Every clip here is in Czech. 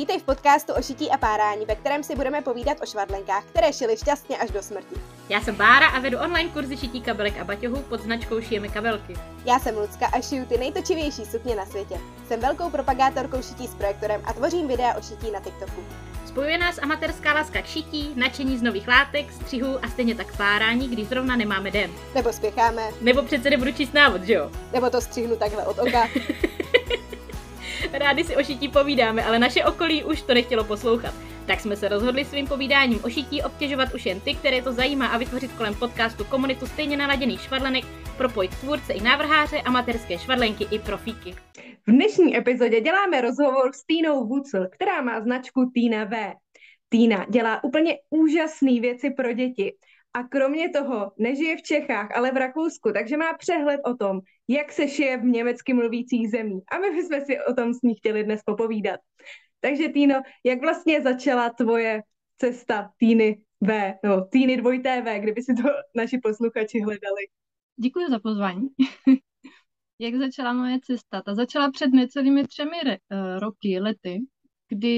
Vítej v podcastu o šití a párání, ve kterém si budeme povídat o švadlenkách, které šily šťastně až do smrti. Já jsem Bára a vedu online kurzy šití kabelek a baťohů pod značkou Šijeme kabelky. Já jsem Lucka a šiju ty nejtočivější sukně na světě. Jsem velkou propagátorkou šití s projektorem a tvořím videa o šití na TikToku. Spojuje nás amatérská láska k šití, nadšení z nových látek, střihů a stejně tak párání, když zrovna nemáme den. Nebo spěcháme. Nebo přece nebudu číst návod, že jo? Nebo to střihnu takhle od oka. Rádi si o šití povídáme, ale naše okolí už to nechtělo poslouchat. Tak jsme se rozhodli svým povídáním o šití obtěžovat už jen ty, které to zajímá a vytvořit kolem podcastu komunitu stejně naladěných švadlenek, propojit tvůrce i návrháře, amatérské švadlenky i profíky. V dnešní epizodě děláme rozhovor s Týnou Wucel, která má značku Týna V. Týna dělá úplně úžasné věci pro děti. A kromě toho nežije v Čechách, ale v Rakousku, takže má přehled o tom, jak se šije v německy mluvících zemích. A my bychom si o tom s ní chtěli dnes popovídat. Takže Týno, jak vlastně začala tvoje cesta Týny V, no Týny dvojité V, kdyby si to naši posluchači hledali? Děkuji za pozvání. jak začala moje cesta? Ta začala před necelými třemi re, uh, roky, lety, kdy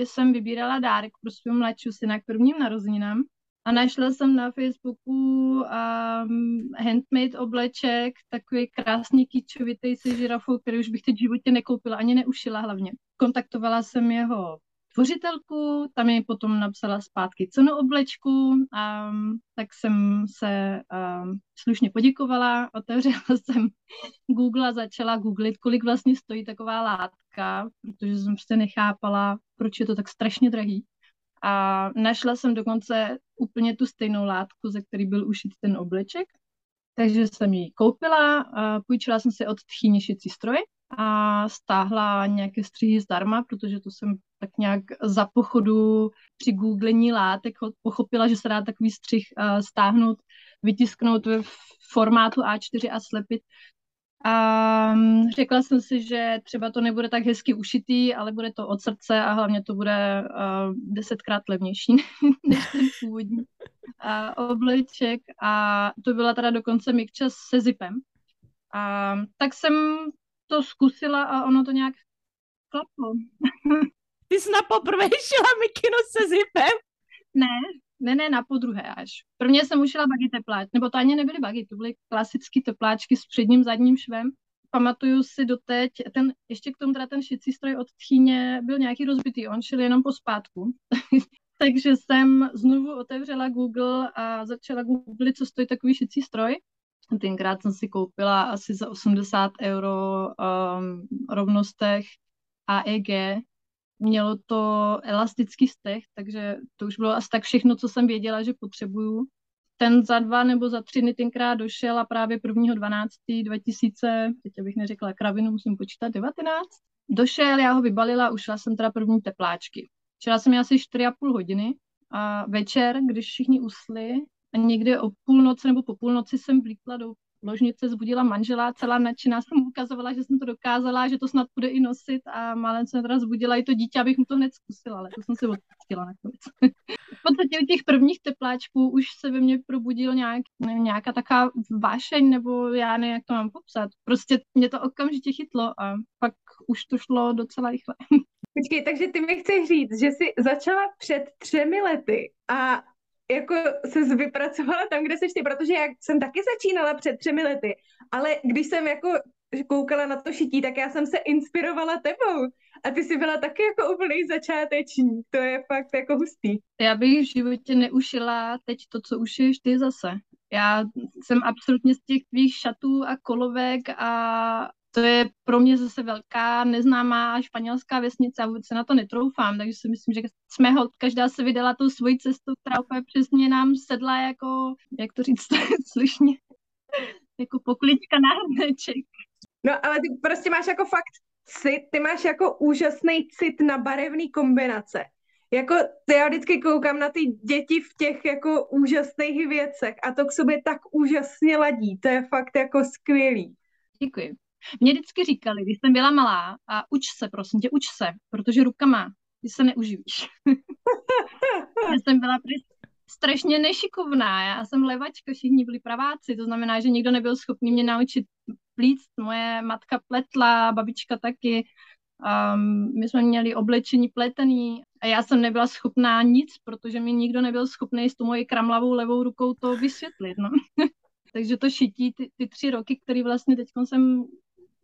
jsem vybírala dárek pro svého mladšího syna k prvním narozeninám a našla jsem na Facebooku um, handmade obleček, takový krásný kýčovitý se žirafou, který už bych teď v životě nekoupila, ani neušila hlavně. Kontaktovala jsem jeho tvořitelku, tam mi potom napsala zpátky cenu oblečku, a tak jsem se um, slušně poděkovala, otevřela jsem Google a začala googlit, kolik vlastně stojí taková látka, protože jsem prostě nechápala, proč je to tak strašně drahý. A našla jsem dokonce úplně tu stejnou látku, ze který byl ušit ten obleček. Takže jsem ji koupila, půjčila jsem si od tchýně šicí stroj a stáhla nějaké střihy zdarma, protože to jsem tak nějak za pochodu při googlení látek pochopila, že se dá takový střih stáhnout, vytisknout ve formátu A4 a slepit a mm, řekla jsem si, že třeba to nebude tak hezky ušitý, ale bude to od srdce a hlavně to bude uh, desetkrát levnější než ten původní uh, obleček. A to byla teda dokonce mikča se zipem. A tak jsem to zkusila a ono to nějak klaplo. Ty jsi na poprvé šla mikino se zipem? Ne, ne, ne, na podruhé až. Prvně jsem ušila bagy tepláč, nebo to ani nebyly bagy, to byly klasické tepláčky s předním zadním švem. Pamatuju si doteď, ten, ještě k tomu teda ten šicí stroj od tchýně byl nějaký rozbitý, on šel jenom po spátku. Takže jsem znovu otevřela Google a začala googlit, co stojí takový šicí stroj. Tenkrát jsem si koupila asi za 80 euro um, rovnostech AEG, Mělo to elastický stech, takže to už bylo asi tak všechno, co jsem věděla, že potřebuju. Ten za dva nebo za tři dny tenkrát došel a právě 1.12.2000, teď abych neřekla kravinu, musím počítat 19, došel, já ho vybalila, ušla jsem teda první tepláčky. Šla jsem asi 4,5 hodiny a večer, když všichni usli, a někde o půlnoci nebo po půlnoci jsem vlíkla do ložnice zbudila manžela, celá nadšená jsem mu ukazovala, že jsem to dokázala, že to snad bude i nosit a málem jsem teda zbudila i to dítě, abych mu to hned zkusila, ale to jsem si odpustila nakonec. v podstatě u těch prvních tepláčků už se ve mně probudil nějak, nevím, nějaká taková vášeň, nebo já nevím, jak to mám popsat. Prostě mě to okamžitě chytlo a pak už to šlo docela rychle. Počkej, takže ty mi chceš říct, že jsi začala před třemi lety a jako se vypracovala tam, kde seš ty, protože já jsem taky začínala před třemi lety, ale když jsem jako koukala na to šití, tak já jsem se inspirovala tebou. A ty jsi byla taky jako úplný začátečník. To je fakt jako hustý. Já bych v životě neušila teď to, co ušiješ ty zase. Já jsem absolutně z těch tvých šatů a kolovek a to je pro mě zase velká neznámá španělská vesnice a vůbec se na to netroufám, takže si myslím, že jsme ho, každá se vydala tou svojí cestu, která úplně přesně nám sedla jako, jak to říct slušně, jako poklička na hrneček. No ale ty prostě máš jako fakt cit, ty máš jako úžasný cit na barevný kombinace. Jako já vždycky koukám na ty děti v těch jako úžasných věcech a to k sobě tak úžasně ladí. To je fakt jako skvělý. Děkuji. Mě vždycky říkali, když jsem byla malá, a uč se, prosím tě, uč se, protože rukama ty se neuživíš. Já jsem byla strašně nešikovná, já jsem levačka, všichni byli praváci, to znamená, že nikdo nebyl schopný mě naučit plíct, moje matka pletla, babička taky, Um, my jsme měli oblečení pletený a já jsem nebyla schopná nic, protože mi nikdo nebyl schopný s tou mojí kramlavou levou rukou to vysvětlit. No. Takže to šití, ty, ty tři roky, které vlastně teď jsem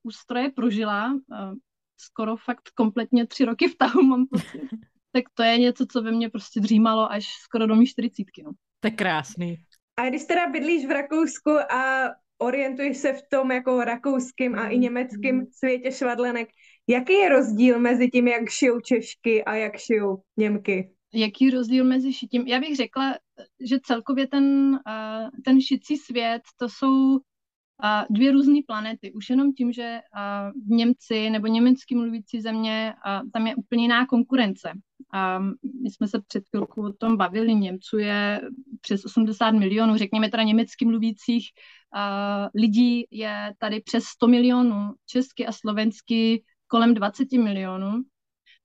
u stroje prožila, uh, skoro fakt kompletně tři roky v tahu mám pocit, tak to je něco, co ve mně prostě dřímalo až skoro do mý čtyřicítky. No. To je krásný. A když teda bydlíš v Rakousku a orientuješ se v tom jako rakouským a i německým světě švadlenek, jaký je rozdíl mezi tím, jak šijou Češky a jak šijou Němky? Jaký rozdíl mezi šitím? Já bych řekla, že celkově ten, ten šicí svět, to jsou dvě různé planety. Už jenom tím, že v Němci nebo německy mluvící země, tam je úplně jiná konkurence. A my jsme se před chvilkou o tom bavili, Němců je přes 80 milionů, řekněme teda německy mluvících lidí je tady přes 100 milionů, česky a slovensky kolem 20 milionů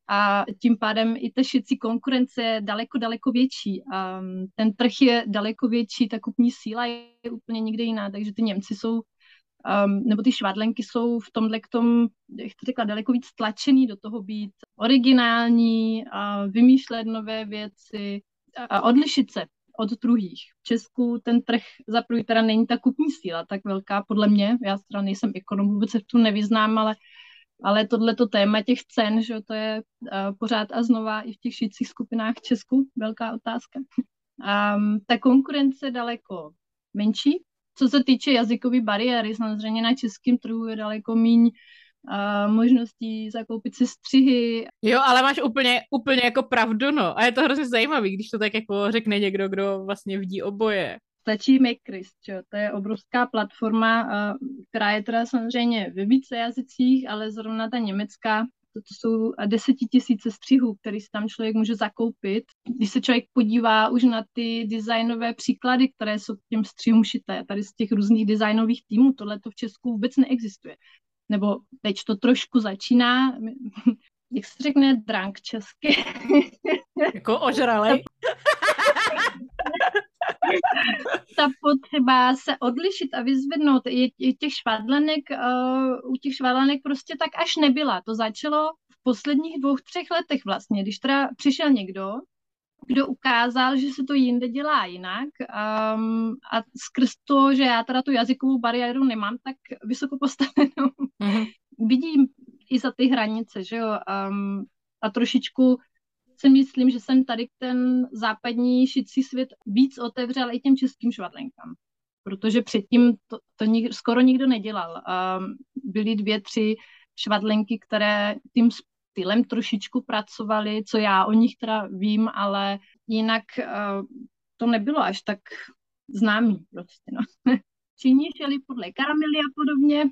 a tím pádem i ta šicí konkurence je daleko, daleko větší. A ten trh je daleko větší, ta kupní síla je úplně někde jiná, takže ty Němci jsou, um, nebo ty švadlenky jsou v tomhle k tom, jak to řekla, daleko víc tlačený do toho být originální, a vymýšlet nové věci a odlišit se od druhých. V Česku ten trh za prvý teda není ta kupní síla tak velká, podle mě, já teda nejsem ekonom, vůbec se v tom nevyznám, ale ale tohleto téma těch cen, že to je pořád a znova i v těch šicích skupinách v Česku velká otázka. Um, ta konkurence daleko menší. Co se týče jazykové bariéry, samozřejmě na českém trhu je daleko méně uh, možností zakoupit si střihy. Jo, ale máš úplně, úplně jako pravdu, no. A je to hrozně zajímavý, když to tak jako řekne někdo, kdo vlastně vidí oboje stačí Makerist, čo? to je obrovská platforma, která je teda samozřejmě ve více jazycích, ale zrovna ta německá, to, to jsou desetitisíce střihů, který si tam člověk může zakoupit. Když se člověk podívá už na ty designové příklady, které jsou k těm střihům šité, tady z těch různých designových týmů, tohle to v Česku vůbec neexistuje. Nebo teď to trošku začíná, jak se řekne drank česky? Jako ožralej. ta potřeba se odlišit a vyzvednout je, je těch švadlenek, uh, u těch švadlenek prostě tak až nebyla. To začalo v posledních dvou, třech letech vlastně, když teda přišel někdo, kdo ukázal, že se to jinde dělá jinak um, a skrz to, že já teda tu jazykovou bariéru nemám tak vysoko postavenou, mm-hmm. vidím i za ty hranice, že jo, um, a trošičku si myslím, že jsem tady ten západní šicí svět víc otevřel i těm českým švadlenkám. Protože předtím to, to nik, skoro nikdo nedělal. Um, byly dvě, tři švadlenky, které tím stylem trošičku pracovaly, co já o nich teda vím, ale jinak uh, to nebylo až tak známý prostě, no. Číni šeli podle karamely a podobně.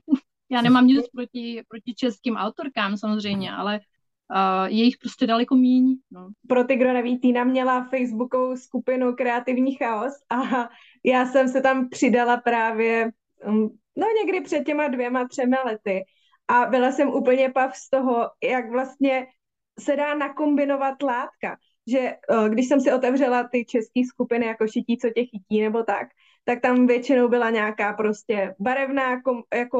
Já nemám nic proti, proti českým autorkám samozřejmě, ale uh, je jich prostě daleko míň. No. Pro ty, kdo neví, Týna měla facebookovou skupinu Kreativní chaos a já jsem se tam přidala právě um, no někdy před těma dvěma, třemi lety a byla jsem úplně pav z toho, jak vlastně se dá nakombinovat látka. Že uh, když jsem si otevřela ty české skupiny jako šití, co tě chytí nebo tak, tak tam většinou byla nějaká prostě barevná, jako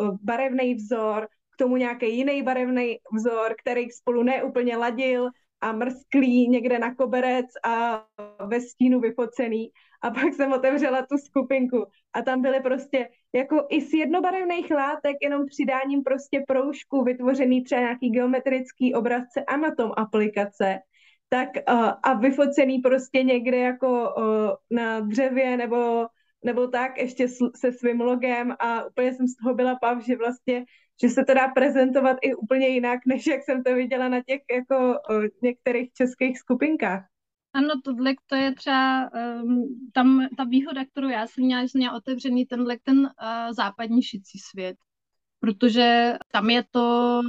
uh, barevný vzor, tomu nějaký jiný barevný vzor, který spolu neúplně ladil a mrzklý někde na koberec a ve stínu vyfocený. A pak jsem otevřela tu skupinku a tam byly prostě jako i z jednobarevných látek, jenom přidáním prostě proužku, vytvořený třeba nějaký geometrický obrazce a na tom aplikace, tak uh, a vyfocený prostě někde jako uh, na dřevě nebo nebo tak ještě se svým logem a úplně jsem z toho byla pav, že vlastně že se to dá prezentovat i úplně jinak, než jak jsem to viděla na těch jako některých českých skupinkách. Ano, tohle to je třeba um, tam ta výhoda, kterou já jsem měla, že jsem měla otevřený tenhle ten uh, západní šicí svět. Protože tam je to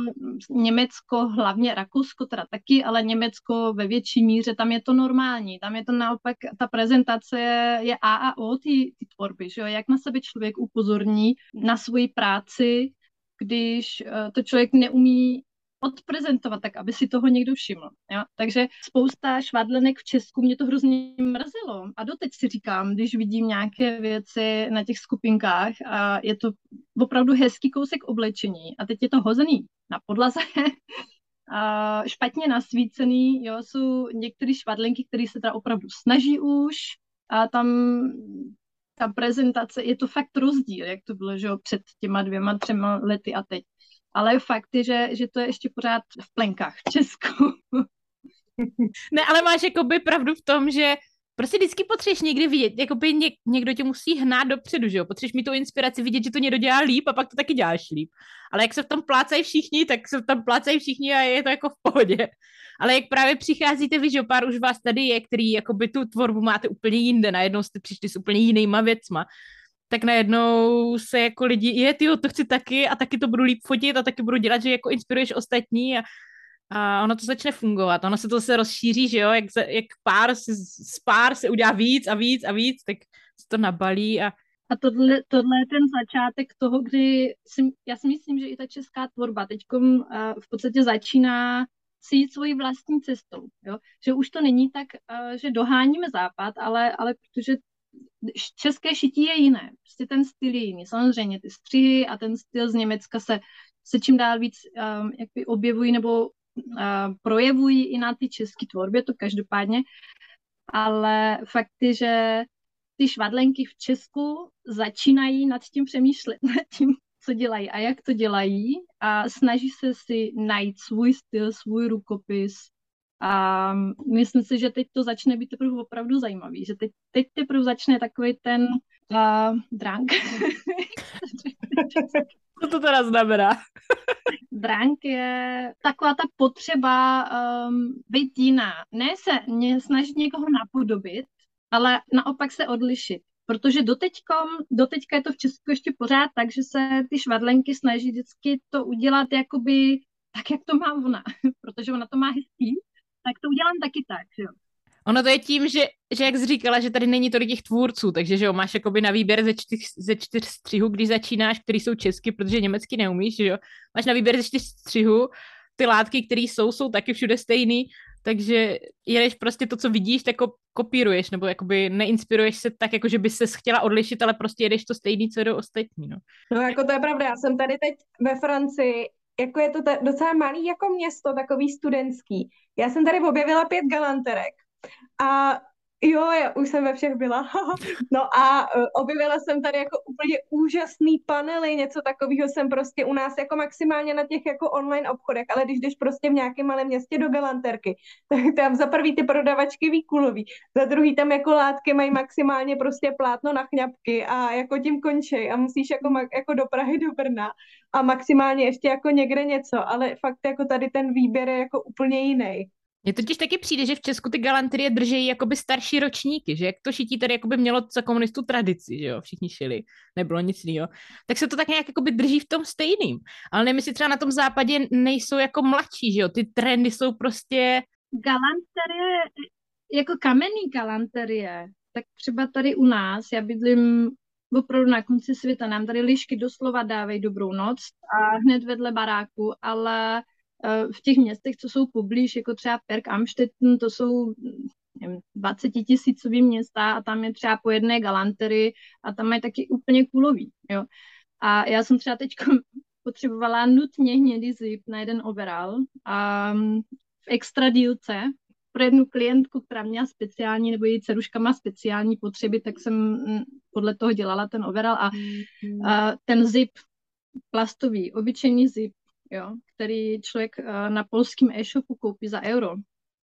Německo, hlavně Rakousko teda taky, ale Německo ve větší míře, tam je to normální. Tam je to naopak, ta prezentace je A a O ty, ty tvorby, že jo? jak na sebe člověk upozorní na svoji práci, když uh, to člověk neumí odprezentovat tak, aby si toho někdo všiml. Jo? Takže spousta švadlenek v Česku mě to hrozně mrzelo. A doteď si říkám, když vidím nějaké věci na těch skupinkách a je to opravdu hezký kousek oblečení a teď je to hozený na podlaze, a špatně nasvícený, jo, jsou některé švadlenky, které se teda opravdu snaží už a tam ta prezentace, je to fakt rozdíl, jak to bylo, že jo, před těma dvěma, třema lety a teď. Ale fakt je, že, že to je ještě pořád v plenkách v Česku. ne, ale máš jakoby pravdu v tom, že prostě vždycky potřebuješ někdy vidět, jakoby něk, někdo tě musí hnát dopředu, že jo, potřebuješ mít tu inspiraci, vidět, že to někdo dělá líp a pak to taky děláš líp. Ale jak se v tom plácají všichni, tak se v tom plácají všichni a je to jako v pohodě. Ale jak právě přicházíte vy, že pár už vás tady je, který jakoby tu tvorbu máte úplně jinde, najednou jste přišli s úplně jinýma věcma, tak najednou se jako lidi, je, ty to chci taky a taky to budu líp fotit a taky budu dělat, že jako inspiruješ ostatní a, a ono to začne fungovat. Ono se to se rozšíří, že jo, jak, se, jak pár se, z pár se udělá víc a víc a víc, tak se to nabalí a a tohle, tohle je ten začátek toho, kdy si, já si myslím, že i ta česká tvorba teď uh, v podstatě začíná si jít svojí vlastní cestou. Jo? Že už to není tak, uh, že doháníme západ, ale, ale protože české šití je jiné. Prostě ten styl je jiný. Samozřejmě ty střihy a ten styl z Německa se, se čím dál víc um, jakby objevují nebo projevují i na ty české tvorbě, to každopádně. Ale fakt je, že ty švadlenky v Česku začínají nad tím přemýšlet, nad tím, co dělají a jak to dělají a snaží se si najít svůj styl, svůj rukopis, a myslím si, že teď to začne být teprve opravdu zajímavý, že teď, teď teprve začne takový ten uh, drank. Co to teda znamená? drank je taková ta potřeba um, být jiná. Ne se ne snažit někoho napodobit, ale naopak se odlišit. Protože doteďkom, doteďka je to v Česku ještě pořád tak, že se ty švadlenky snaží vždycky to udělat jakoby tak, jak to má ona, protože ona to má hezký, tak to udělám taky tak, jo. Ono to je tím, že, že jak jsi říkala, že tady není tolik těch tvůrců, takže že jo, máš jakoby na výběr ze čtyř, ze čtyř střihů, když začínáš, který jsou česky, protože německy neumíš, že jo. Máš na výběr ze čtyř střihů, ty látky, které jsou, jsou taky všude stejný, takže jedeš prostě to, co vidíš, tak kopíruješ, nebo jakoby neinspiruješ se tak, jako že bys se chtěla odlišit, ale prostě jedeš to stejný, co do ostatní, no. No jako to je pravda, já jsem tady teď ve Francii jako je to ta, docela malý jako město, takový studentský. Já jsem tady objevila pět galanterek a Jo, já už jsem ve všech byla. no a uh, objevila jsem tady jako úplně úžasný panely, něco takového jsem prostě u nás jako maximálně na těch jako online obchodech, ale když jdeš prostě v nějakém malém městě do galanterky, tak tam za prvý ty prodavačky výkulový, za druhý tam jako látky mají maximálně prostě plátno na chňapky a jako tím končej a musíš jako, jako do Prahy, do Brna a maximálně ještě jako někde něco, ale fakt jako tady ten výběr je jako úplně jiný. Mně totiž taky přijde, že v Česku ty galanterie drží jakoby starší ročníky, že jak to šití tady jakoby mělo za komunistů tradici, že jo, všichni šili, nebylo nic jiného, tak se to tak nějak jakoby drží v tom stejným. Ale nevím, jestli třeba na tom západě nejsou jako mladší, že jo, ty trendy jsou prostě... Galanterie, jako kamenný galanterie, tak třeba tady u nás, já bydlím opravdu na konci světa, nám tady lišky doslova dávají dobrou noc a hned vedle baráku, ale v těch městech, co jsou poblíž, jako třeba Perk Amstetten, to jsou nevím, 20 tisícový města a tam je třeba po jedné galantery a tam je taky úplně kulový, jo. A já jsem třeba teď potřebovala nutně hnědý zip na jeden overall a mm, v extra dílce pro jednu klientku, která měla speciální, nebo její dceruška má speciální potřeby, tak jsem mm, podle toho dělala ten overall a, mm-hmm. a ten zip plastový, obyčejný zip jo, který člověk uh, na polském e-shopu koupí za euro,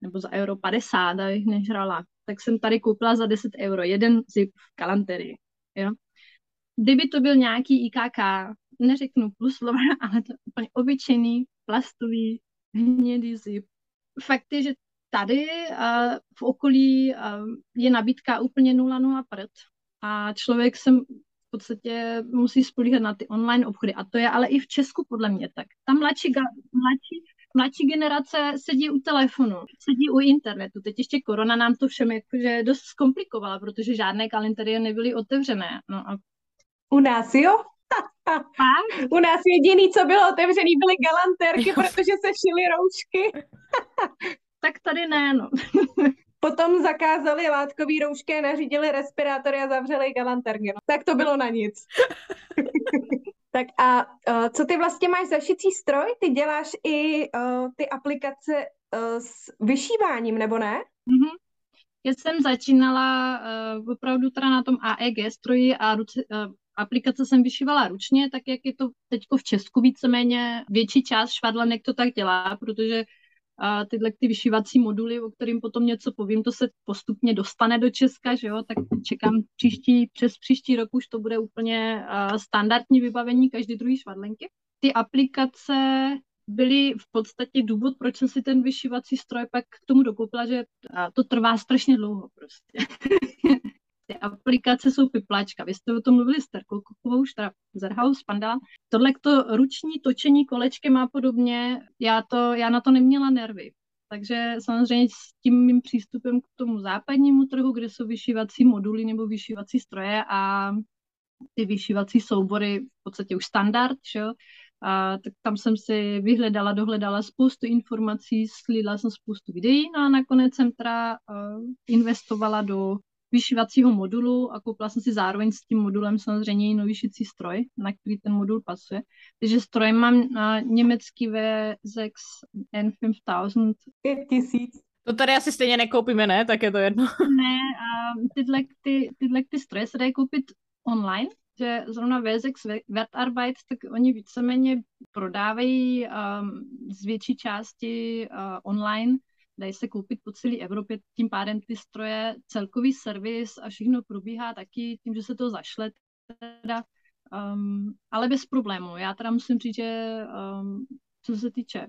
nebo za euro 50, abych nežrala, tak jsem tady koupila za 10 euro, jeden zip v kalanterii, jo. Kdyby to byl nějaký IKK, neřeknu plus slova, ale to úplně obyčejný, plastový, hnědý zip. Fakt je, že tady uh, v okolí uh, je nabídka úplně 0,0 prd a člověk se podstatě musí spolíhat na ty online obchody. A to je ale i v Česku podle mě tak. Ta mladší, mladší, mladší generace sedí u telefonu, sedí u internetu. Teď ještě korona nám to všem jakože dost zkomplikovala, protože žádné kalendáře nebyly otevřené. No a... U nás jo? U nás jediný, co bylo otevřený, byly galantérky, protože se šily roušky. tak tady ne, no. Potom zakázali látkové roušky, nařídili respirátory a zavřeli galantérky. No. Tak to bylo na nic. tak a uh, co ty vlastně máš za šicí stroj? Ty děláš i uh, ty aplikace uh, s vyšíváním, nebo ne? Mm-hmm. Já jsem začínala uh, opravdu teda na tom AEG stroji a ruce, uh, aplikace jsem vyšívala ručně, tak jak je to teď v Česku víceméně větší část švadlenek to tak dělá, protože a tyhle ty vyšívací moduly, o kterým potom něco povím, to se postupně dostane do Česka, že jo, tak čekám příští, přes příští rok už to bude úplně uh, standardní vybavení každý druhý švadlenky. Ty aplikace byly v podstatě důvod, proč jsem si ten vyšívací stroj pak k tomu dokoupila, že to trvá strašně dlouho prostě. ty aplikace jsou piplačka. Vy jste o tom mluvili s Terkou Kokovou, Zerhaus, Pandala. Tohle to ruční točení kolečky má podobně. Já, to, já na to neměla nervy. Takže samozřejmě s tím mým přístupem k tomu západnímu trhu, kde jsou vyšívací moduly nebo vyšívací stroje a ty vyšívací soubory v podstatě už standard, že? A tak tam jsem si vyhledala, dohledala spoustu informací, slídla jsem spoustu videí no a nakonec jsem teda uh, investovala do vyšívacího modulu a koupila jsem si zároveň s tím modulem samozřejmě i nový šicí stroj, na který ten modul pasuje. Takže stroj mám na německý VZX N5000. 5000. To tady asi stejně nekoupíme, ne? Tak je to jedno. Ne, a tyhle, ty, tyhle ty stroje se dají koupit online, že zrovna VZX Wertarbeit, tak oni víceméně prodávají um, z větší části uh, online dají se koupit po celé Evropě, tím pádem ty stroje, celkový servis a všechno probíhá taky tím, že se to zašle teda, um, ale bez problému. Já teda musím říct, že um, co se týče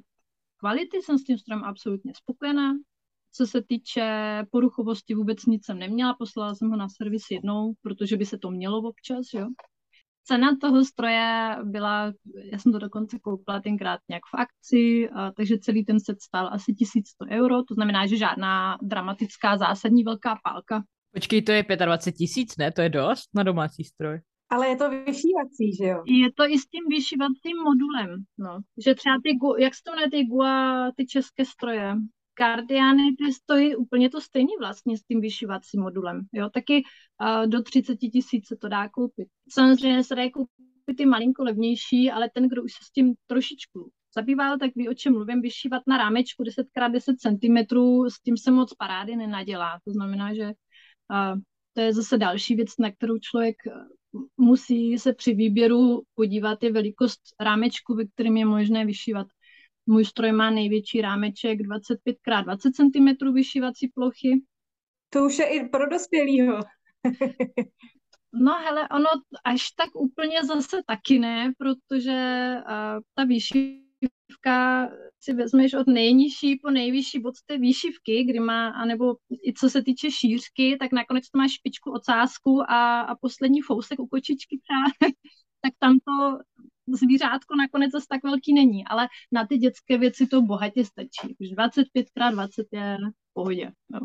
kvality, jsem s tím strojem absolutně spokojená. Co se týče poruchovosti, vůbec nic jsem neměla, poslala jsem ho na servis jednou, protože by se to mělo občas, jo. Cena toho stroje byla, já jsem to dokonce koupila tenkrát nějak v akci, a, takže celý ten set stál asi 1100 euro, to znamená, že žádná dramatická zásadní velká pálka. Počkej, to je 25 tisíc, ne? To je dost na domácí stroj. Ale je to vyšívací, že jo? Je to i s tím vyšívacím modulem, no. Že třeba ty, jak se to ty GUA, ty české stroje, Guardiany ty stojí úplně to stejně vlastně s tím vyšívacím modulem. Jo? Taky uh, do 30 tisíc se to dá koupit. Samozřejmě se dá koupit i malinko levnější, ale ten, kdo už se s tím trošičku zabýval, tak ví, o čem mluvím, vyšívat na rámečku 10x10 cm, s tím se moc parády nenadělá. To znamená, že uh, to je zase další věc, na kterou člověk musí se při výběru podívat, je velikost rámečku, ve kterém je možné vyšívat můj stroj má největší rámeček 25x20 cm vyšívací plochy. To už je i pro dospělého. no hele, ono až tak úplně zase taky ne, protože uh, ta výšivka si vezmeš od nejnižší po nejvyšší bod té výšivky, kdy má, anebo i co se týče šířky, tak nakonec to má špičku ocásku a, a poslední fousek u kočičky třeba, tak tam to zvířátko nakonec zase tak velký není, ale na ty dětské věci to bohatě stačí. Už 25x20 je v pohodě. No.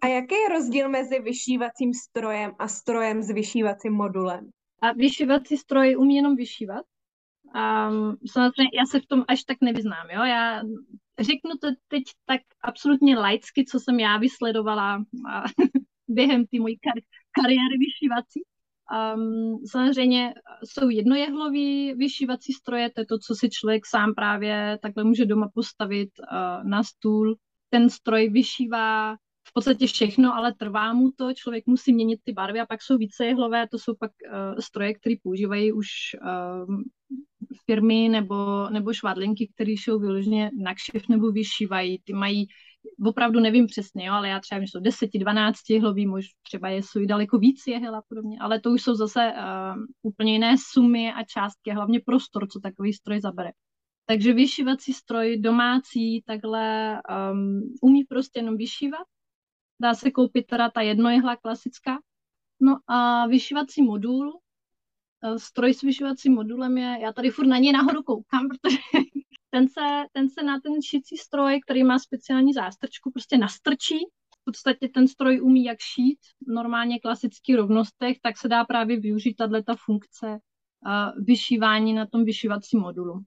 A jaký je rozdíl mezi vyšívacím strojem a strojem s vyšívacím modulem? A vyšívací stroj umí jenom vyšívat. Um, samozřejmě já se v tom až tak nevyznám. Jo? Já řeknu to teď tak absolutně laicky, co jsem já vysledovala a, během té mojí kar- kariéry vyšívací. Um, samozřejmě jsou jednojehlový vyšívací stroje, to je to, co si člověk sám právě takhle může doma postavit uh, na stůl. Ten stroj vyšívá v podstatě všechno, ale trvá mu to, člověk musí měnit ty barvy a pak jsou vícejehlové, to jsou pak uh, stroje, které používají už uh, firmy nebo, nebo švadlinky, které jsou vyloženě na kšef nebo vyšívají. Ty mají opravdu nevím přesně, jo, ale já třeba myslím, 10, 12 jehlový, možná třeba je, jsou i daleko víc jehel a podobně, ale to už jsou zase uh, úplně jiné sumy a částky, hlavně prostor, co takový stroj zabere. Takže vyšívací stroj domácí takhle um, umí prostě jenom vyšívat. Dá se koupit teda ta jednojehla klasická. No a vyšívací modul, eh, stroj s vyšívacím modulem je, já tady furt na něj nahoru koukám, protože ten se, ten se na ten šicí stroj, který má speciální zástrčku, prostě nastrčí. V podstatě ten stroj umí jak šít, normálně klasický rovnostech, tak se dá právě využít tato funkce vyšívání na tom vyšívacím modulu.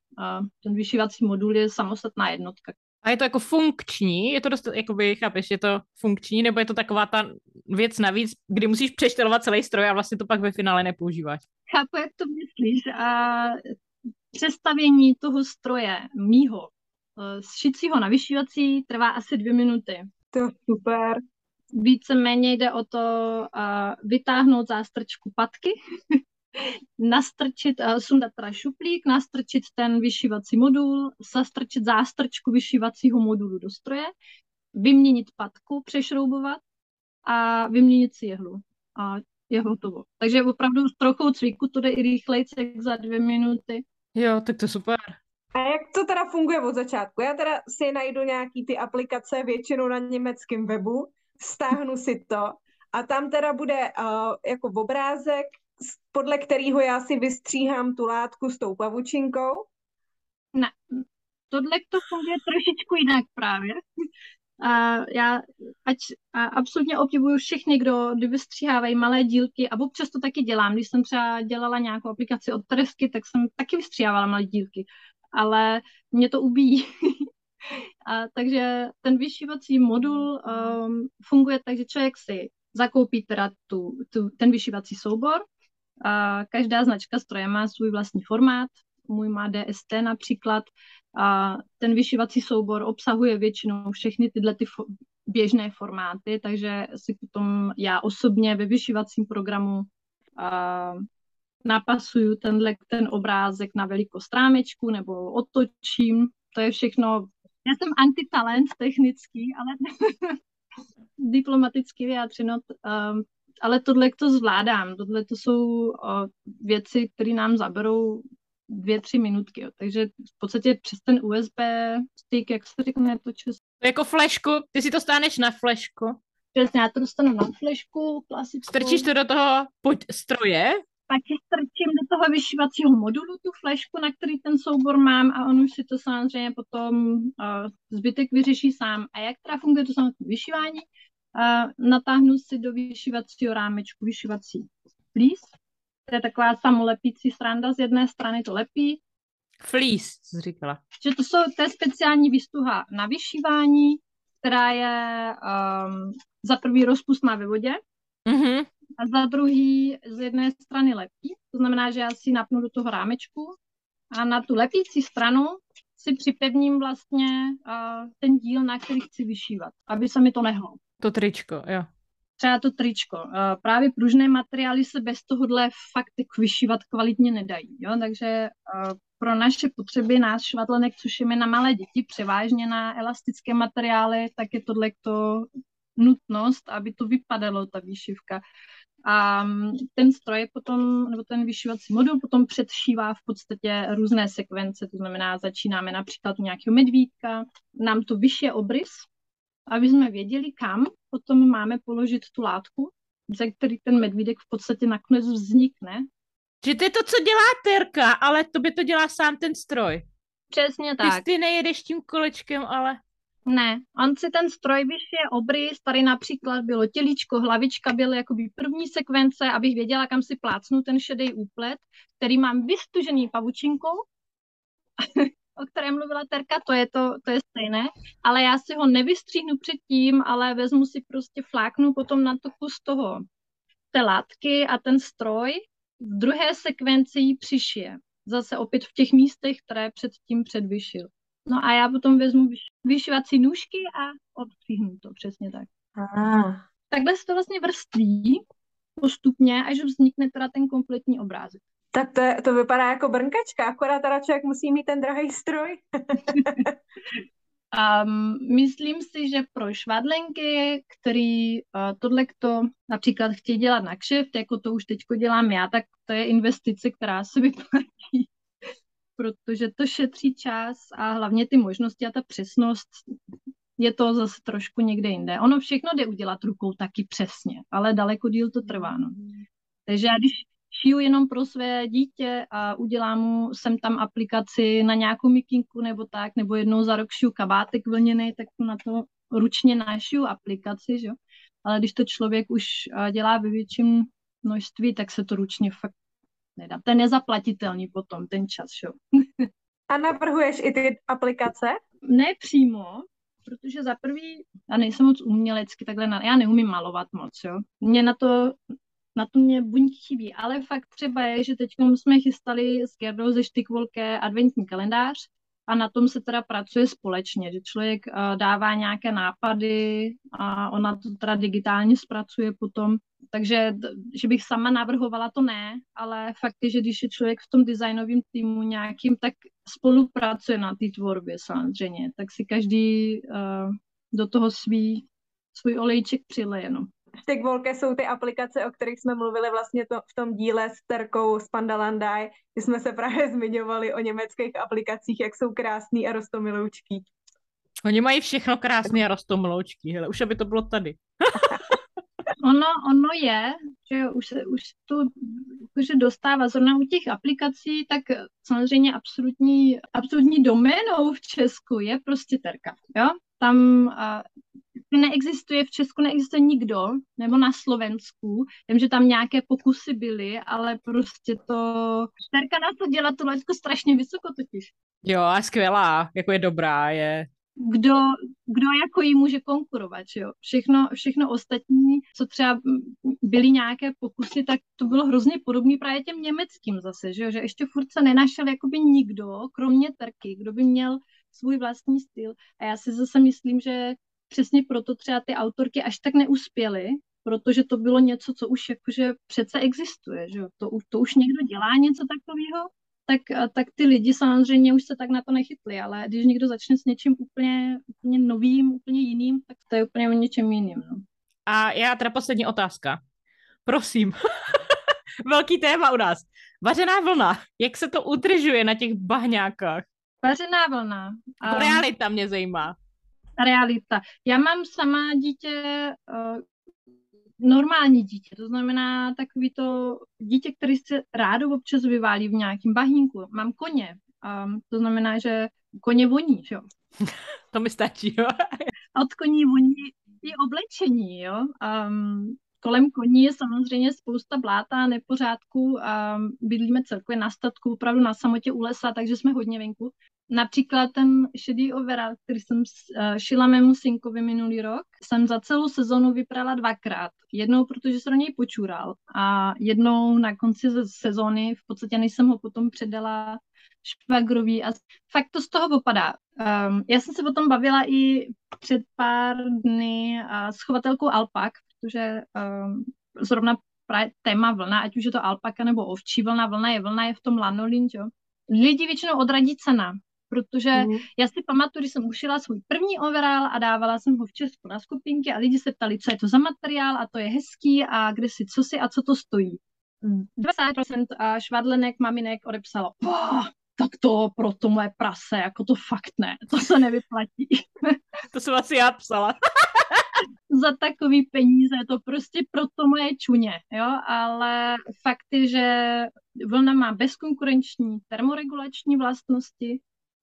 Ten vyšívací modul je samostatná jednotka. A je to jako funkční? Je to dost, jakoby, chápeš, je to funkční, nebo je to taková ta věc navíc, kdy musíš přeštelovat celý stroj a vlastně to pak ve finále nepoužíváš? Chápu, jak to myslíš. A přestavění toho stroje, mýho, z e, šicího na vyšívací, trvá asi dvě minuty. To super. Víceméně jde o to uh, vytáhnout zástrčku patky, nastrčit, uh, sundat teda šuplík, nastrčit ten vyšívací modul, zastrčit zástrčku vyšívacího modulu do stroje, vyměnit patku, přešroubovat a vyměnit si jehlu. A je hotovo. Takže opravdu s trochou cviku to jde i rychleji, jak za dvě minuty. Jo, tak to super. A jak to teda funguje od začátku? Já teda si najdu nějaký ty aplikace většinou na německém webu, stáhnu si to a tam teda bude uh, jako obrázek, podle kterého já si vystříhám tu látku s tou pavučinkou. Ne, tohle to funguje trošičku jinak právě. A já ať a absolutně obdivuju všechny, kdo vystříhávají malé dílky a občas to taky dělám. Když jsem třeba dělala nějakou aplikaci od Teresky, tak jsem taky vystříhávala malé dílky, ale mě to ubíjí. a, takže ten vyšívací modul um, funguje tak, že člověk si zakoupí teda tu, tu, ten vyšívací soubor. A každá značka stroje má svůj vlastní formát. Můj má DST například a ten vyšívací soubor obsahuje většinou všechny tyhle ty fo- běžné formáty, takže si potom já osobně ve vyšívacím programu a, napasuju tenhle, ten obrázek na velikost rámečku nebo otočím. To je všechno. Já jsem antitalent technický, ale diplomaticky vyjádřeno, ale tohle to zvládám. Tohle to jsou věci, které nám zaberou dvě, tři minutky. Jo. Takže v podstatě přes ten USB stick, jak se řekne to čes... Jako flešku, ty si to stáneš na flešku. Přesně, já to dostanu na flešku, klasickou. Strčíš to do toho pod stroje? Pak strčím do toho vyšívacího modulu tu flešku, na který ten soubor mám a on už si to samozřejmě potom uh, zbytek vyřeší sám. A jak teda funguje to samotné vyšívání? Uh, natáhnu si do vyšívacího rámečku vyšívací flís, to je taková samolepící sranda, z jedné strany to lepí. Fleece, jsi říkala. Že to, jsou, to je speciální výstuha na vyšívání, která je um, za prvý rozpustná ve vodě mm-hmm. a za druhý z jedné strany lepí. To znamená, že já si napnu do toho rámečku a na tu lepící stranu si připevním vlastně uh, ten díl, na který chci vyšívat, aby se mi to nehlo. To tričko, jo třeba to tričko. Právě pružné materiály se bez tohohle fakt vyšívat kvalitně nedají. Jo? Takže pro naše potřeby náš švatlenek, což je na malé děti, převážně na elastické materiály, tak je tohle to nutnost, aby to vypadalo, ta výšivka. A ten stroj potom, nebo ten vyšívací modul potom předšívá v podstatě různé sekvence, to znamená, začínáme například u nějakého medvídka, nám to vyšší obrys, aby jsme věděli, kam potom máme položit tu látku, ze který ten medvídek v podstatě nakonec vznikne. Že to je to, co dělá terka, ale to by to dělá sám ten stroj. Přesně tak. Ty, ty nejedeš tím kolečkem, ale... Ne, on si ten stroj vyšije obrys, tady například bylo tělíčko, hlavička byly jakoby první sekvence, abych věděla, kam si plácnu ten šedý úplet, který mám vystužený pavučinkou o kterém mluvila Terka, to je, to, to je stejné, ale já si ho nevystříhnu předtím, ale vezmu si prostě fláknu potom na to kus toho, té látky a ten stroj v druhé sekvenci ji přišije. Zase opět v těch místech, které předtím předvyšil. No a já potom vezmu vyšívací nůžky a odstříhnu to, přesně tak. Ah. Takhle se to vlastně vrství postupně, až vznikne teda ten kompletní obrázek. Tak to, je, to vypadá jako brnkačka, akorát teda člověk musí mít ten drahý stroj. um, myslím si, že pro švadlenky, který uh, tohle to například chtějí dělat na kšeft, jako to už teďko dělám já, tak to je investice, která se vyplatí, protože to šetří čas a hlavně ty možnosti a ta přesnost je to zase trošku někde jinde. Ono všechno jde udělat rukou taky přesně, ale daleko díl to trvá. No. Takže já když šiju jenom pro své dítě a udělám mu sem tam aplikaci na nějakou mikinku nebo tak, nebo jednou za rok šiju kabátek vlněný, tak na to ručně našiju aplikaci, že? ale když to člověk už dělá ve větším množství, tak se to ručně fakt nedá. To je nezaplatitelný potom, ten čas, jo. A navrhuješ i ty aplikace? Ne přímo, protože za prvý, já nejsem moc umělecky, takhle, na, já neumím malovat moc, jo. Mě na to, na to mě buňky chybí, ale fakt třeba je, že teď jsme chystali s Gerdou ze Štykvolké adventní kalendář a na tom se teda pracuje společně, že člověk uh, dává nějaké nápady a ona to teda digitálně zpracuje potom. Takže, že bych sama navrhovala, to ne, ale fakt je, že když je člověk v tom designovém týmu nějakým, tak spolupracuje na té tvorbě samozřejmě, tak si každý uh, do toho svý, svůj olejček přileje, no. Ty volké jsou ty aplikace, o kterých jsme mluvili vlastně to, v tom díle s Terkou z Pandalandai, kdy jsme se právě zmiňovali o německých aplikacích, jak jsou krásný a rostomiloučký. Oni mají všechno krásný a rostomiloučký, hele, už aby to bylo tady. ono, ono je, že už se už to jakože dostává zrovna u těch aplikací, tak samozřejmě absolutní, absolutní doménou v Česku je prostě Terka. Jo? Tam a, neexistuje, v Česku neexistuje nikdo, nebo na Slovensku. Vím, že tam nějaké pokusy byly, ale prostě to... Terka na to dělá to letko strašně vysoko totiž. Jo, a skvělá, jako je dobrá, je kdo, kdo jako jí může konkurovat, že jo. Všechno, všechno ostatní, co třeba byly nějaké pokusy, tak to bylo hrozně podobné právě těm německým zase, že jo, že ještě furt se nenašel jakoby nikdo, kromě Terky, kdo by měl svůj vlastní styl. A já si zase myslím, že přesně proto třeba ty autorky až tak neuspěly, protože to bylo něco, co už jakože přece existuje, že? To, to už někdo dělá něco takového, tak, tak ty lidi samozřejmě už se tak na to nechytli, ale když někdo začne s něčím úplně, úplně novým, úplně jiným, tak to je úplně o něčem jiným. No. A já teda poslední otázka. Prosím. Velký téma u nás. Vařená vlna. Jak se to udržuje na těch bahňákách? Vařená vlna. Um, realita mě zajímá. Realita. Já mám sama dítě, uh, normální dítě, to znamená takový to dítě, který se rádo občas vyválí v nějakém bahínku. Mám koně, um, to znamená, že koně voní, jo. to mi stačí, jo. Od koní voní i oblečení, jo. Um, kolem koní je samozřejmě spousta bláta a nepořádků a bydlíme celkově na statku, opravdu na samotě u lesa, takže jsme hodně venku. Například ten šedý overall, který jsem eh, šila mému synkovi minulý rok, jsem za celou sezonu vyprala dvakrát. Jednou, protože se do něj počural a jednou na konci sezóny, v podstatě než jsem ho potom předala švagrový a fakt to z toho opadá. Um, já jsem se potom bavila i před pár dny s chovatelkou alpak, protože um, zrovna právě téma vlna, ať už je to alpaka nebo ovčí vlna, vlna je vlna, je v tom lanolin, jo. Lidi většinou odradí cena, protože mm. já si pamatuju, když jsem ušila svůj první overall a dávala jsem ho v Česku na skupinky a lidi se ptali, co je to za materiál a to je hezký a kde si, co si a co to stojí. 20% švadlenek, maminek odepsalo, tak to pro to moje prase, jako to fakt ne, to se nevyplatí. to jsem asi já psala. za takový peníze, to prostě pro to moje čuně, jo, ale fakt je, že vlna má bezkonkurenční termoregulační vlastnosti,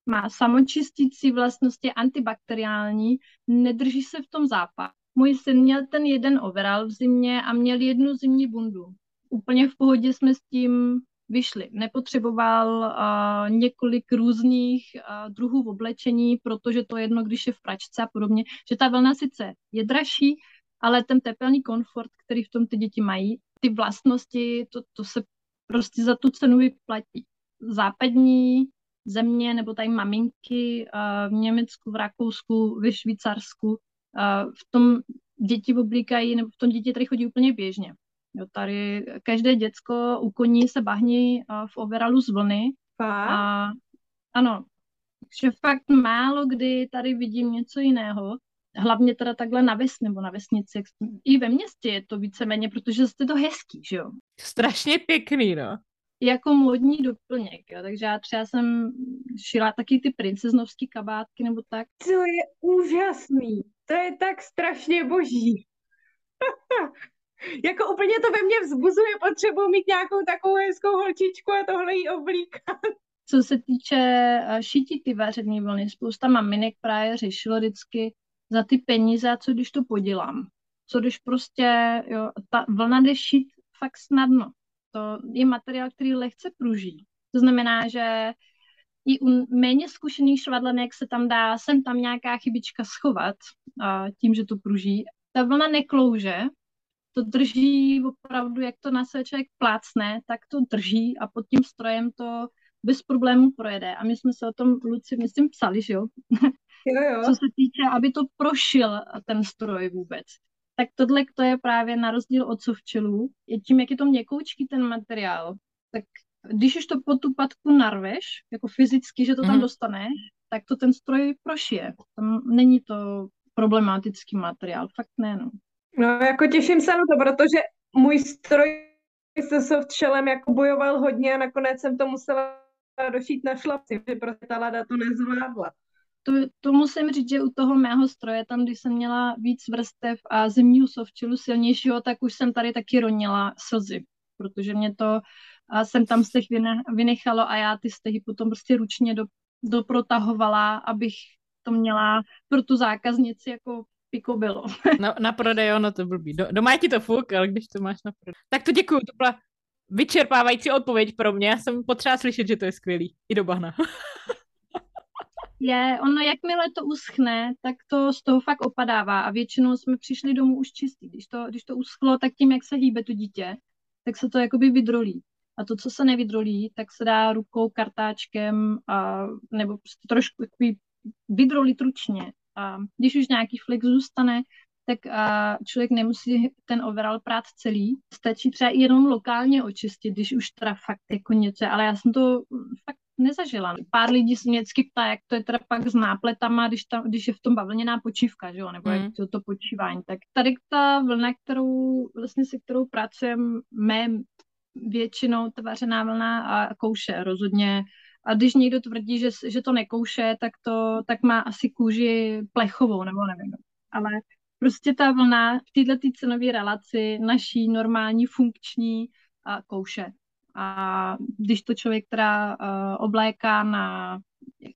má samočistící vlastnosti, antibakteriální, nedrží se v tom zápach. Můj syn měl ten jeden overall v zimě a měl jednu zimní bundu. Úplně v pohodě jsme s tím vyšli. Nepotřeboval uh, několik různých uh, druhů v oblečení, protože to jedno, když je v pračce a podobně, že ta vlna sice je dražší, ale ten tepelný komfort, který v tom ty děti mají, ty vlastnosti, to, to se prostě za tu cenu vyplatí. Západní země nebo tady maminky uh, v Německu, v Rakousku, ve Švýcarsku, uh, v tom děti oblíkají, nebo v tom děti tady chodí úplně běžně. Jo, tady každé děcko u koní se bahní uh, v overalu z vlny. A, ano, že fakt málo kdy tady vidím něco jiného. Hlavně teda takhle na ves, nebo na vesnici. I ve městě je to víceméně, protože je to hezký, že jo? Strašně pěkný, no jako modní doplněk, jo. takže já třeba jsem šila taky ty princeznovské kabátky nebo tak. To je úžasný, to je tak strašně boží. jako úplně to ve mně vzbuzuje potřebu mít nějakou takovou hezkou holčičku a tohle jí oblíkat. Co se týče eh, šití ty vařené vlny, spousta maminek právě řešilo vždycky za ty peníze co když to podělám. Co když prostě, jo, ta vlna jde šít fakt snadno to je materiál, který lehce pruží. To znamená, že i u méně zkušených švadlenek se tam dá sem tam nějaká chybička schovat a tím, že to pruží. Ta vlna neklouže, to drží opravdu, jak to na sebe člověk plácne, tak to drží a pod tím strojem to bez problémů projede. A my jsme se o tom, Luci, myslím, psali, že jo? Jo, jo. Co se týče, aby to prošil ten stroj vůbec. Tak tohle to je právě na rozdíl od sovčelů. Je tím, jak je to měkoučký ten materiál, tak když už to po tu patku narveš, jako fyzicky, že to tam mm. dostaneš, tak to ten stroj prošije. Tam není to problematický materiál, fakt ne, no. No, jako těším se na to, protože můj stroj se softshellem jako bojoval hodně a nakonec jsem to musela došít na šlapci, protože prostě ta lada to nezvládla. To, to musím říct, že u toho mého stroje, tam když jsem měla víc vrstev a zimního softšelu silnějšího, tak už jsem tady taky ronila slzy, protože mě to a jsem tam steh vynechalo a já ty stehy potom prostě ručně do, doprotahovala, abych to měla pro tu zákaznici jako piko bylo. Na, na prodej, ono to blbý. Do, doma je ti to fuk, ale když to máš na prodej. Tak to děkuju, to byla vyčerpávající odpověď pro mě. Já jsem potřeba slyšet, že to je skvělý. I do bahna. je, ono jakmile to uschne, tak to z toho fakt opadává a většinou jsme přišli domů už čistý. Když to, když to uschlo, tak tím, jak se hýbe to dítě, tak se to jakoby vydrolí. A to, co se nevydrolí, tak se dá rukou, kartáčkem a, nebo prostě trošku jakoby vydrolit ručně. A když už nějaký flex zůstane, tak a člověk nemusí ten overall prát celý. Stačí třeba jenom lokálně očistit, když už teda fakt jako něco, ale já jsem to fakt nezažila. Pár lidí se mě vždycky ptá, jak to je teda pak s nápletama, když, tam, když je v tom bavlněná počívka, že jo, nebo mm. jak to, to počívání. Tak tady ta vlna, kterou, vlastně se kterou pracujeme, většinou tvařená vlna a kouše rozhodně. A když někdo tvrdí, že, že to nekouše, tak to tak má asi kůži plechovou, nebo nevím. Ale prostě ta vlna v této cenové relaci naší normální funkční a kouše. A když to člověk teda uh, obléká na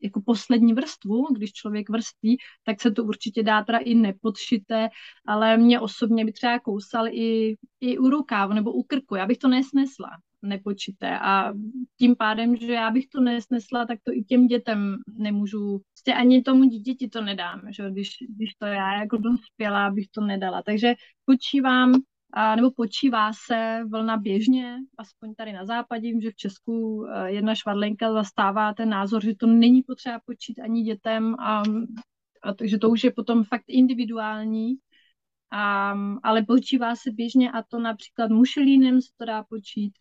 jako poslední vrstvu, když člověk vrství, tak se to určitě dá teda i nepodšité, ale mě osobně by třeba kousal i, i u rukávu nebo u krku. Já bych to nesnesla nepočité. A tím pádem, že já bych to nesnesla, tak to i těm dětem nemůžu, prostě ani tomu dítěti to nedám, že když, když to já jako dospělá bych to nedala. Takže počívám a, nebo počívá se vlna běžně, aspoň tady na západě, že v Česku eh, jedna švadlenka zastává ten názor, že to není potřeba počít ani dětem, a, a takže to už je potom fakt individuální, a, ale počívá se běžně a to například mušelínem se to dá počít,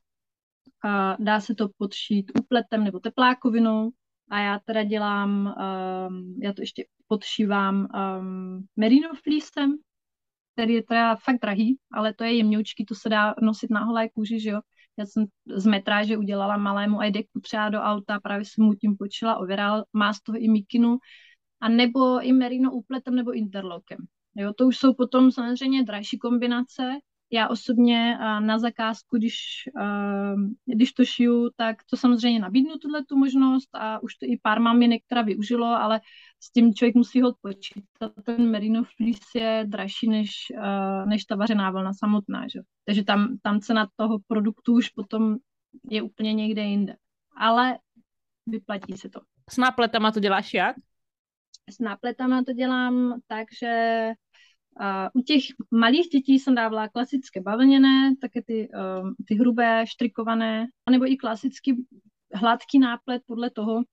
a dá se to podšít úpletem nebo teplákovinou a já teda dělám, um, já to ještě podšívám um, merino fleecem, který je teda fakt drahý, ale to je jemňoučký, to se dá nosit na holé kůži, že jo. Já jsem z metráže udělala malému i deku třeba do auta, právě jsem mu tím počila overall, má z toho i mikinu, a nebo i merino úpletem nebo interlokem. Jo, to už jsou potom samozřejmě dražší kombinace, já osobně na zakázku, když, když to šiju, tak to samozřejmě nabídnu tuhle tu možnost a už to i pár maminek teda využilo, ale s tím člověk musí ho počítat. Ten merino fleece je dražší než, než ta vařená vlna samotná. Že? Takže tam, tam cena toho produktu už potom je úplně někde jinde. Ale vyplatí se to. S nápletama to děláš jak? S nápletama to dělám tak, že u těch malých dětí jsem dávala klasické bavlněné, také ty, uh, ty hrubé, štrikované, anebo i klasický hladký náplet podle toho, uh,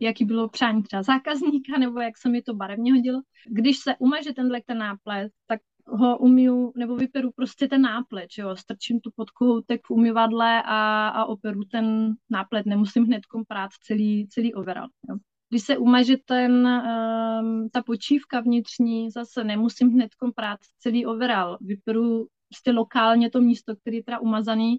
jaký bylo přání třeba zákazníka, nebo jak se mi to barevně hodilo. Když se umaže tenhle ten náplet, tak ho umiju, nebo vyperu prostě ten náplet, že jo, strčím tu pod kohoutek v umyvadle a, a operu ten náplet, nemusím hned prát celý, celý overall. Jo. Když se umaže ten, um, ta počívka vnitřní, zase nemusím hned prát celý overall. Vyperu prostě lokálně to místo, který je teda umazaný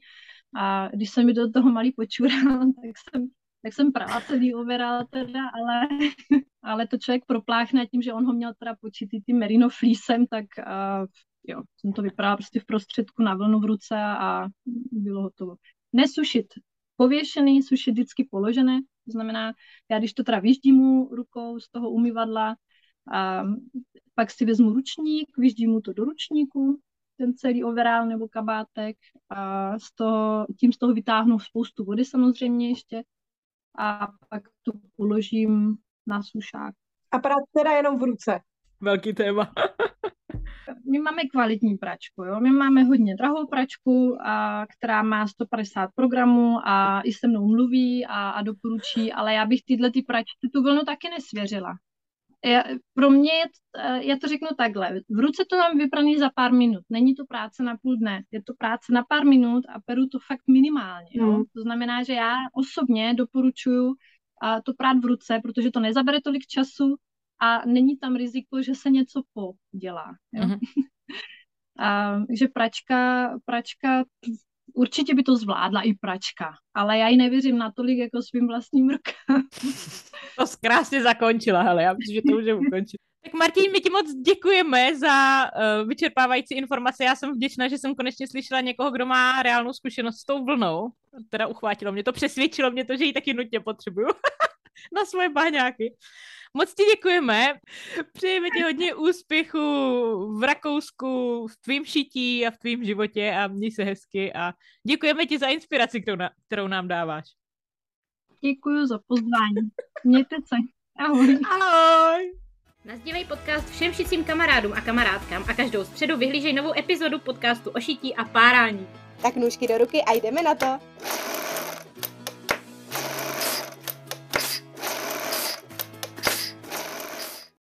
a když se mi do toho malý počural, tak jsem tak jsem prala celý overall teda, ale, ale to člověk propláchne tím, že on ho měl teda počít tím merino fleecem, tak uh, jo, jsem to vypadala prostě v prostředku na vlnu v ruce a bylo hotovo. Nesušit pověšený, sušit vždycky položené, to znamená, já když to teda vyždím rukou z toho umyvadla, a pak si vezmu ručník, vyždím mu to do ručníku ten celý overall nebo kabátek a z toho, tím z toho vytáhnu spoustu vody samozřejmě ještě a pak to uložím na sušák. A prát teda jenom v ruce. Velký téma. my máme kvalitní pračku, jo? my máme hodně drahou pračku, a, která má 150 programů a i se mnou mluví a, a doporučí, ale já bych tyhle ty pračky tu vlnu taky nesvěřila. Já, pro mě, je, eh, já to řeknu takhle, v ruce to mám vypraný za pár minut, není to práce na půl dne, je to práce na pár minut a peru to fakt minimálně. Jo? Mm. To znamená, že já osobně doporučuji a to prát v ruce, protože to nezabere tolik času a není tam riziko, že se něco podělá. Jo? Mm-hmm. a, že pračka, pračka určitě by to zvládla i pračka, ale já ji nevěřím natolik jako svým vlastním rukám. To krásně zakončila, hele, já myslím, že to můžeme ukončit. Tak Martin, my ti moc děkujeme za uh, vyčerpávající informace. Já jsem vděčná, že jsem konečně slyšela někoho, kdo má reálnou zkušenost s tou vlnou. Teda uchvátilo mě to, přesvědčilo mě to, že ji taky nutně potřebuju na svoje bahňáky. Moc ti děkujeme. Přejeme ti hodně úspěchu v Rakousku, v tvým šití a v tvým životě a měj se hezky a děkujeme ti za inspiraci, kterou, na, kterou nám dáváš. Děkuji za pozvání. Mějte se. Ahoj. Ahoj. Nazdívej podcast všem šicím kamarádům a kamarádkám a každou středu vyhlížej novou epizodu podcastu o šití a párání. Tak nůžky do ruky a jdeme na to.